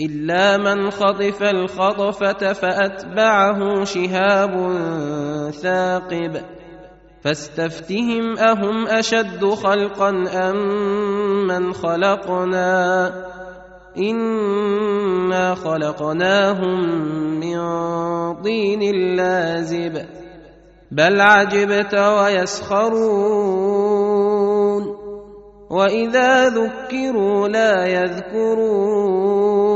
إلا من خطف الخطفة فأتبعه شهاب ثاقب. فاستفتهم أهم أشد خلقا أم من خلقنا؟ إنا خلقناهم من طين لازب. بل عجبت ويسخرون. وإذا ذكروا لا يذكرون.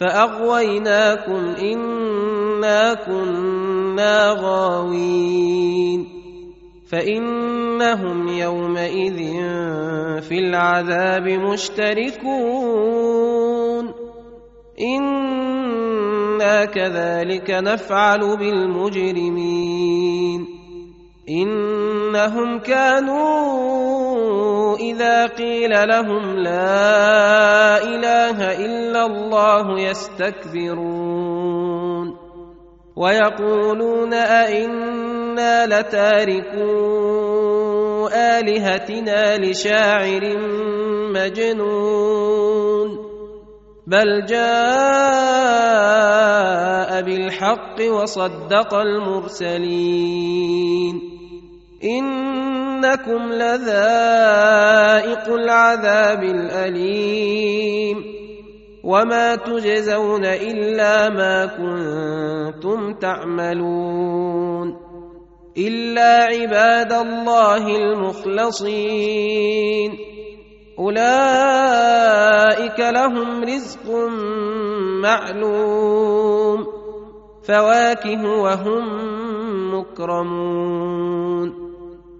فاغويناكم انا كنا غاوين فانهم يومئذ في العذاب مشتركون أنا كذلك نفعل بالمجرمين انهم كانوا إذا قيل لهم لا إله إلا الله يستكبرون ويقولون أئنا لتاركو آلهتنا لشاعر مجنون بل جاء بالحق وصدق المرسلين إنكم لذائق العذاب الأليم وما تجزون إلا ما كنتم تعملون إلا عباد الله المخلصين أولئك لهم رزق معلوم فواكه وهم مكرمون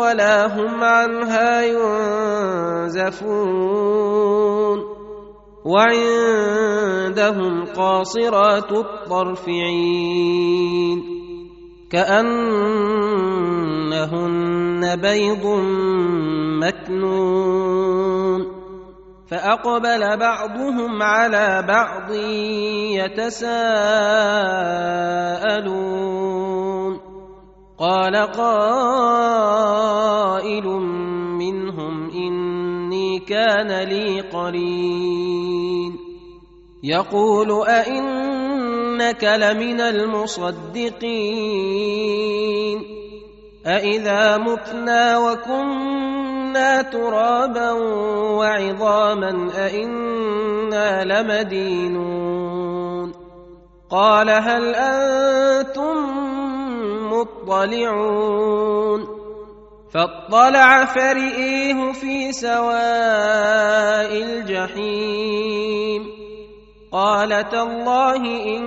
ولا هم عنها ينزفون وعندهم قاصرات الطرف عين كأنهن بيض مكنون فأقبل بعضهم على بعض يتساءلون قال قائل منهم إني كان لي قرين. يقول أئنك لمن المصدقين. أإذا متنا وكنا ترابا وعظاما أئنا لمدينون. قال هل أنتم مطلعون فاطلع فرئيه في سواء الجحيم قال تالله إن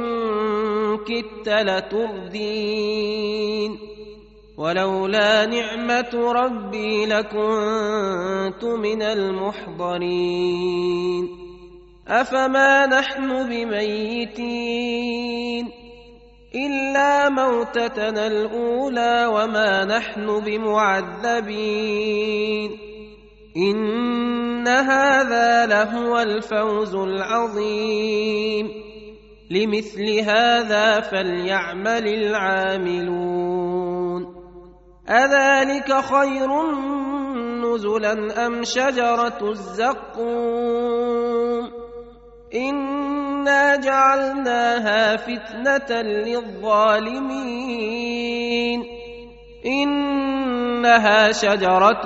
كدت لتردين ولولا نعمة ربي لكنت من المحضرين أفما نحن بميتين إلا موتتنا الأولى وما نحن بمعذبين إن هذا لهو الفوز العظيم لمثل هذا فليعمل العاملون أذلك خير نزلا أم شجرة الزقوم إنا جعلناها فتنة للظالمين إنها شجرة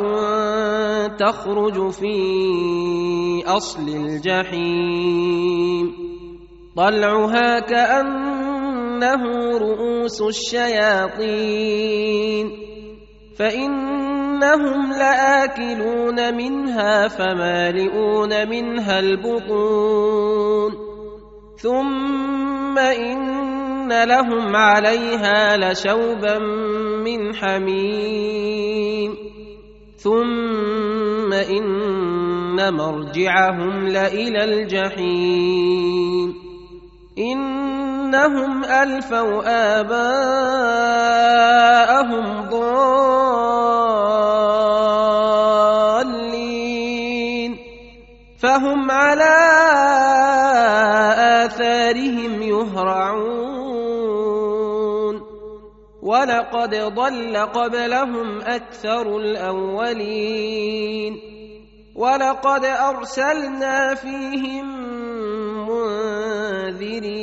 تخرج في أصل الجحيم طلعها كأنه رؤوس الشياطين فإنهم لآكلون منها فمالئون منها البطون ثم إن لهم عليها لشوبا من حميم ثم إن مرجعهم لإلى الجحيم إنهم ألفوا آباءهم ضالين فهم على آثارهم يهرعون. ولقد ضل قبلهم أكثر الأولين. ولقد أرسلنا فيهم منذرين.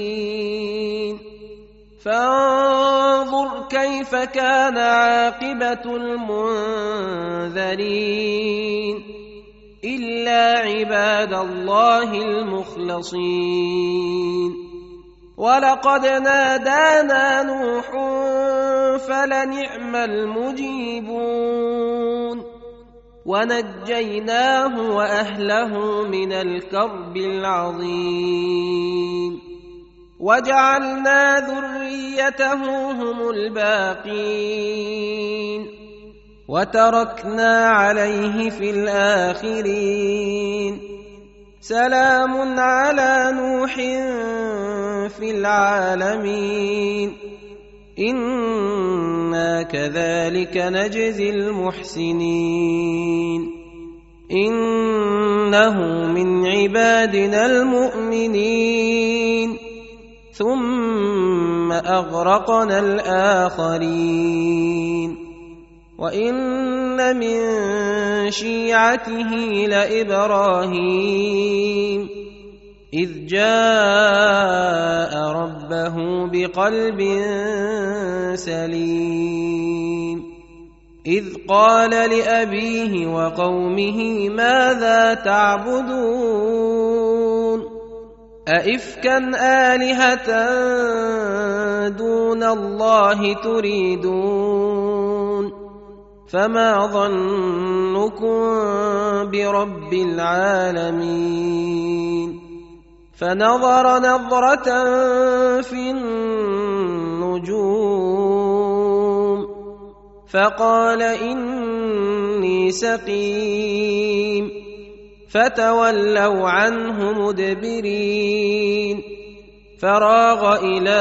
فانظر كيف كان عاقبة المنذرين. إلا عباد الله المخلصين. ولقد نادانا نوح فلنعم المجيبون. ونجيناه وأهله من الكرب العظيم. وجعلنا ذريته هم الباقين. وتركنا عليه في الآخرين. سلام على نوح في العالمين. إنا كذلك نجزي المحسنين. إنه من عبادنا المؤمنين. ثم أغرقنا الآخرين. وان من شيعته لابراهيم اذ جاء ربه بقلب سليم اذ قال لابيه وقومه ماذا تعبدون أئفكا آلهة دون الله تريدون فما ظنكم برب العالمين فنظر نظرة في النجوم فقال إني سقيم فتولوا عنه مدبرين فراغ إلى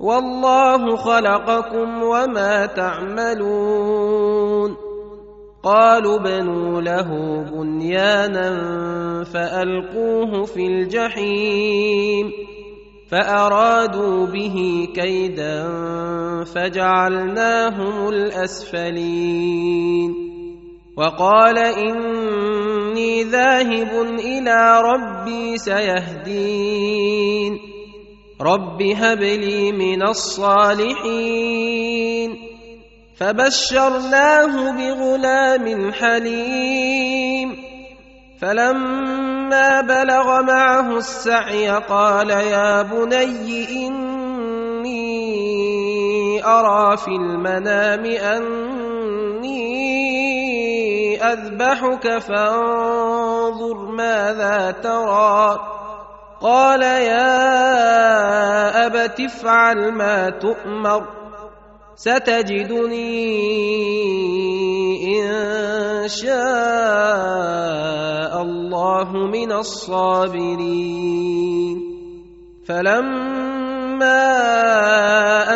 والله خلقكم وما تعملون. قالوا بنوا له بنيانا فألقوه في الجحيم فأرادوا به كيدا فجعلناهم الأسفلين. وقال إني ذاهب إلى ربي سيهدين. رب هب لي من الصالحين فبشرناه بغلام حليم فلما بلغ معه السعي قال يا بني اني ارى في المنام اني اذبحك فانظر ماذا ترى قال يا أبت افعل ما تؤمر ستجدني إن شاء الله من الصابرين. فلما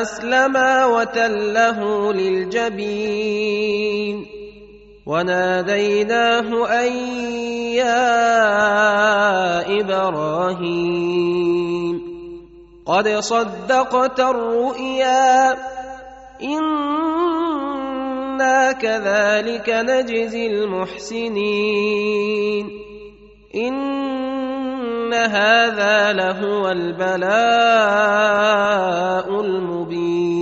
أسلما وتله للجبين. وناديناه أن يا إبراهيم. قد صدقت الرؤيا. إنا كذلك نجزي المحسنين. إن هذا لهو البلاء المبين.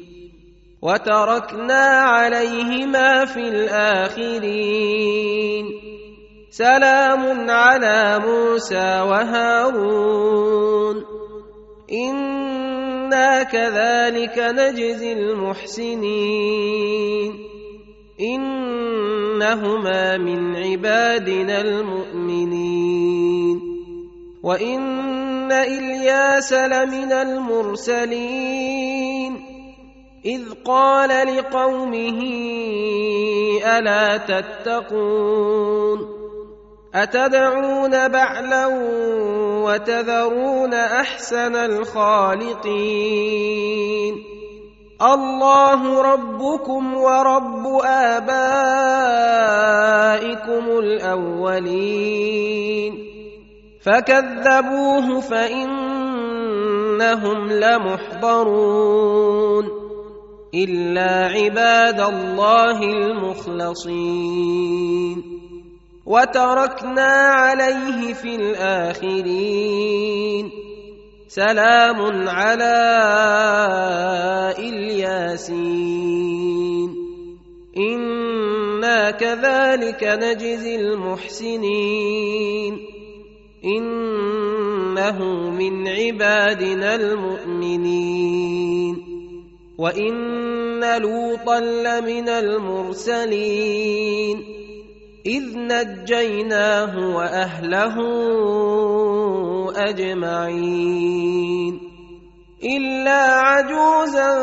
وتركنا عليهما في الآخرين. سلام على موسى وهارون. إنا كذلك نجزي المحسنين. إنهما من عبادنا المؤمنين. وإن ان إلياس لمن المرسلين. إذ قال لقومه ألا تتقون؟ أتدعون بعلا وتذرون أحسن الخالقين؟ الله ربكم ورب آبائكم الأولين. فكذبوه فإنهم لمحضرون. إلا عباد الله المخلصين. وتركنا عليه في الآخرين. سلام على إلياسين. إنا كذلك نجزي المحسنين. إنه من عبادنا المؤمنين. وان لوطا لمن المرسلين اذ نجيناه واهله اجمعين الا عجوزا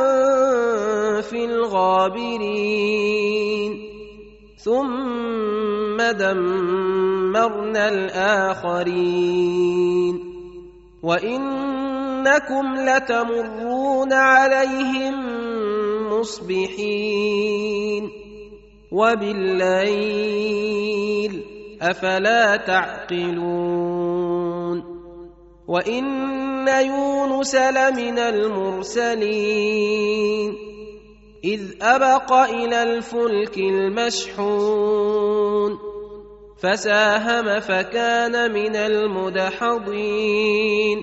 في الغابرين ثم دمرنا الاخرين وانكم لتمرون عليهم مصبحين. وبالليل أفلا تعقلون. وإن يونس لمن المرسلين. إذ أبق إلى الفلك المشحون. فساهم فكان من المدحضين.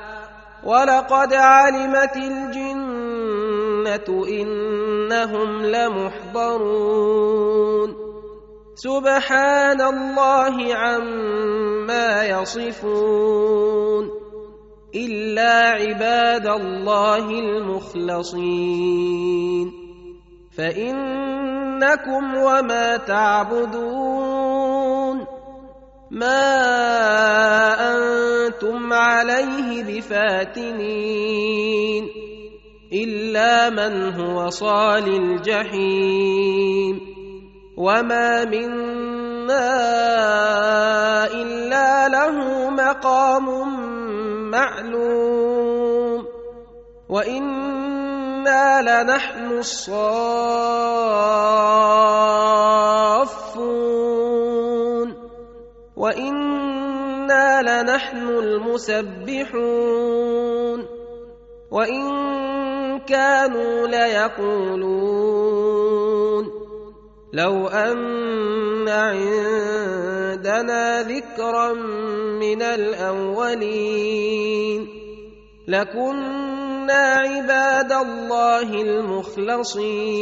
ولقد علمت الجنة إنهم لمحضرون. سبحان الله عما يصفون. إلا عباد الله المخلصين. فإنكم وما تعبدون. ما أنتم عليه بفاتنين الا من هو صال الجحيم وما منا الا له مقام معلوم وأنا لنحن الصافون وأنا لنحن المسبحون وان كانوا ليقولون لو ان عندنا ذكرا من الاولين لكنا عباد الله المخلصين